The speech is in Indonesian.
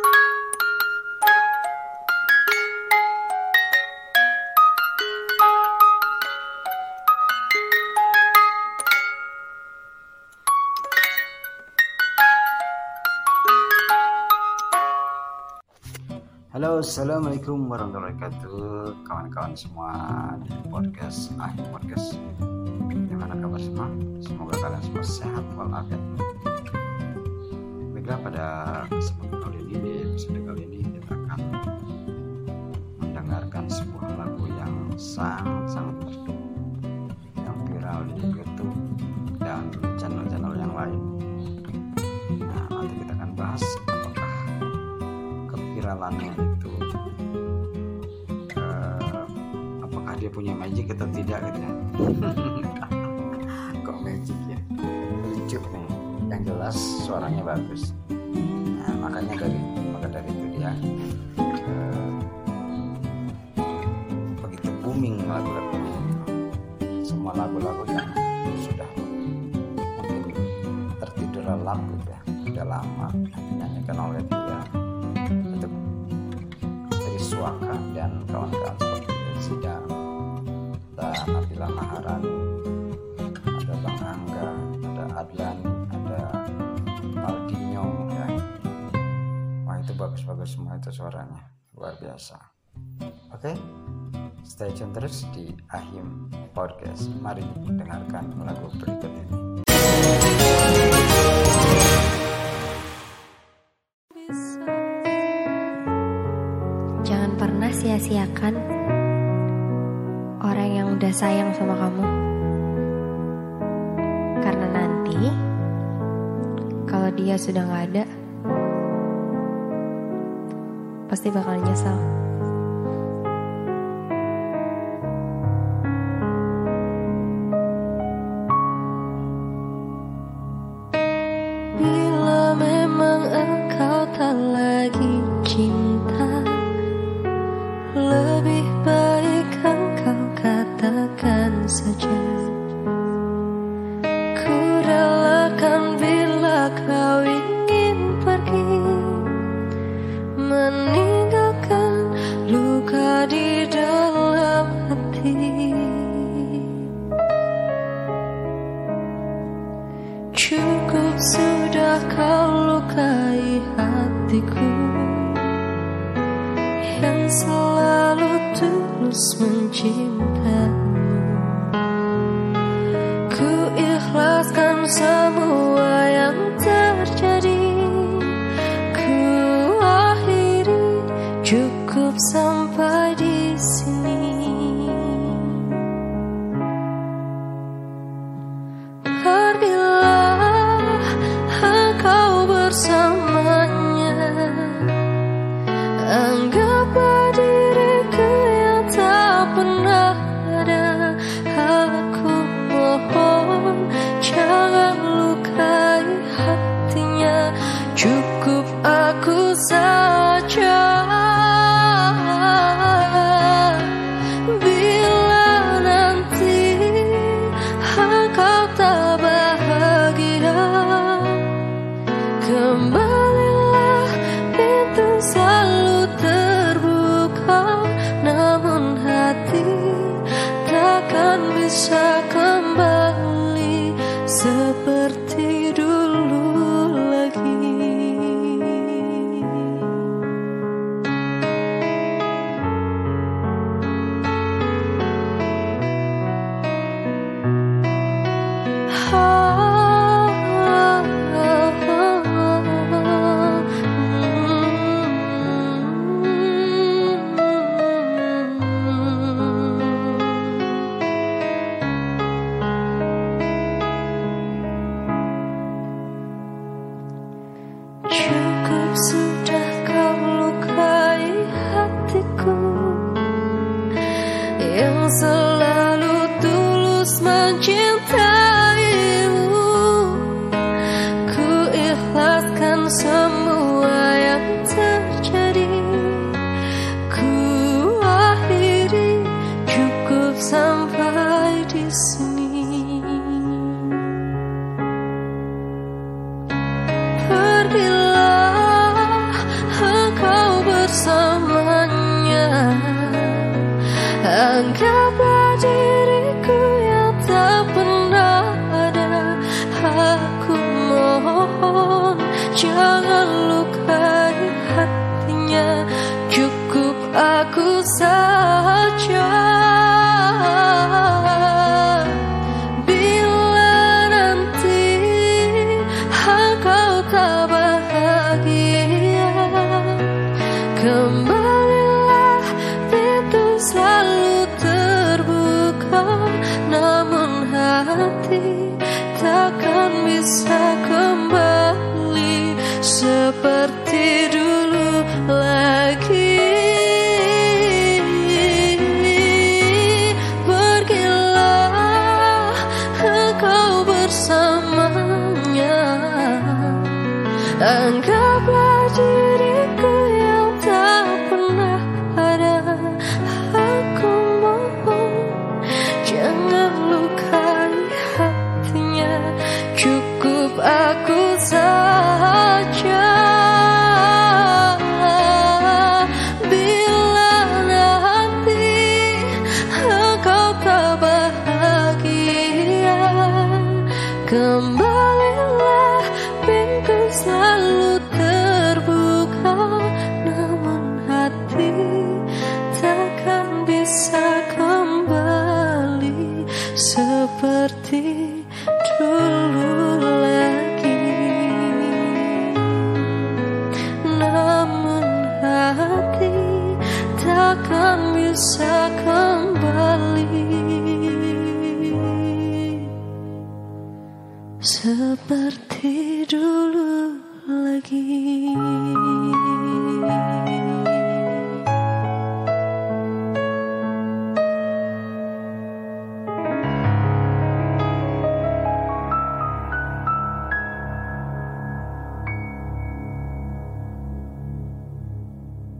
Halo, assalamualaikum warahmatullahi wabarakatuh, kawan-kawan semua di podcast Akhir Podcast. Gimana kabar semua? Semoga kalian semua sehat walafiat. Baiklah pada kesempatan keviralannya itu eh, apakah dia punya magic atau tidak gitu ya? Kok magic ya? Lucu nih yang jelas suaranya bagus. Nah, makanya dari maka dari itu dia eh, begitu booming lagu-lagu semua lagu-lagu yang sudah mungkin tertidur lelap gitu ya sudah lama dinyanyikan oleh dia Suaka dan kawan-kawan seperti Zida dan Nabila Maharani ada Bang Angga ada Adlan ada Maldinho ya. Wah itu bagus-bagus semua itu suaranya. Luar biasa. Oke stay tune terus di Ahim Podcast. Mari dengarkan lagu berikut ini sia-siakan orang yang udah sayang sama kamu. Karena nanti kalau dia sudah nggak ada, pasti bakal nyesal. Christmas Jim unmistakable. So. melukai hatinya. Cukup aku saja Angkat seperti dulu lagi. Namun hati takkan bisa kembali. Seperti dulu lagi.